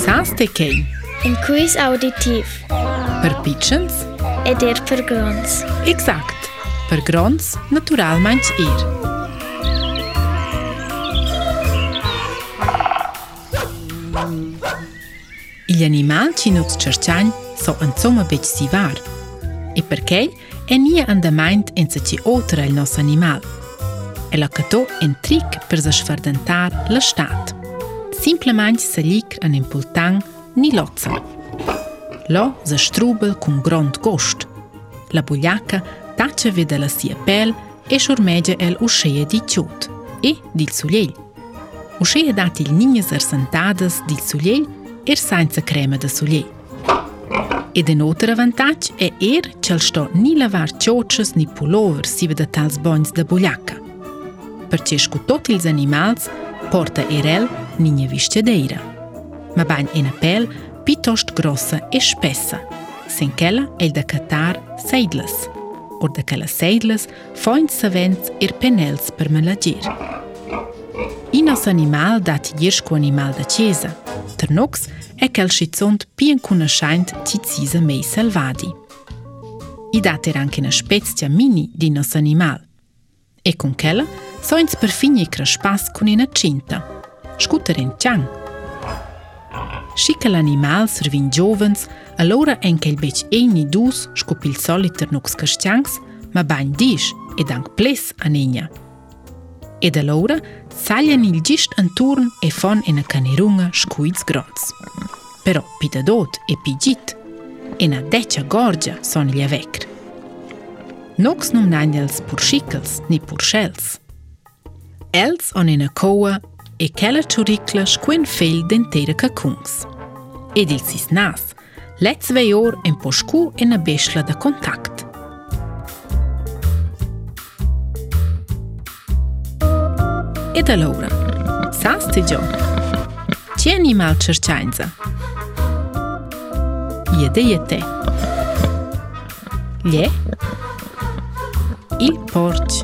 Sans të kej. Në kujs auditiv. Për pichens. E dirë për grons. Exakt. Për grons, natural manç irë. Il animal që nuk së qërqanj, so në cëmë beqë si varë. I për kej, e një andëmajnët në së që otërë lë nësë animal. E lë këto e në trikë për zë shfërdëntarë lë shtatë simplement se lik an impultang ni lotza. Lo se strubel cum grond gost. La bugliaca tace vede la sia pel e surmege el usceie di ciut e dil sugliel. Usceie dat il nini zersantadas dil sugliel er senza crema da sugliel. Ed un altro vantaggio è er che sto ni lavar ciocces ni pullover si vede tals bons da bugliaca. Perché scu tutti gli animali porta er el një një vishtje dejra. Më banjë e në pelë, pitosht grosë e shpesë, se në kella e lë dhe këtarë sejdlës, por dhe kella sejdlës fojnë së vendës ir penelës për më lëgjirë. I nësë animal da të gjërshku animal dhe qeza, të nukës e kellë shqicond pjen ku në shajnët që cizë me i selvadi. I datë e ranke në shpecëtja mini di nësë animal. E kun kella, sojnës për finje i krashpas kun e në qinta – shkuterin qang. Shikë lë animal së rëvin gjovëns, alora e nkel beq e një dus, shku pilsoli të nuk së kështjangës, ma banj dish, e dank ples anenja. E dhe lora, salja një lëgjisht në turn e fon e në kanirunga shkujtës gronës. Pero, pita dot e pijit, e në deqa gorgja son lje vekrë. Nuk së nëm nëndjels për shikëls, një për shëllës. Els on e në e quella turicla squen fel d'entera cacuns. Ed il sis nas, let's vei or en poscu en a besla da contact. Ed allora, sasti gio? Ci animal cercianza? Iede iete? Lie? Il porci?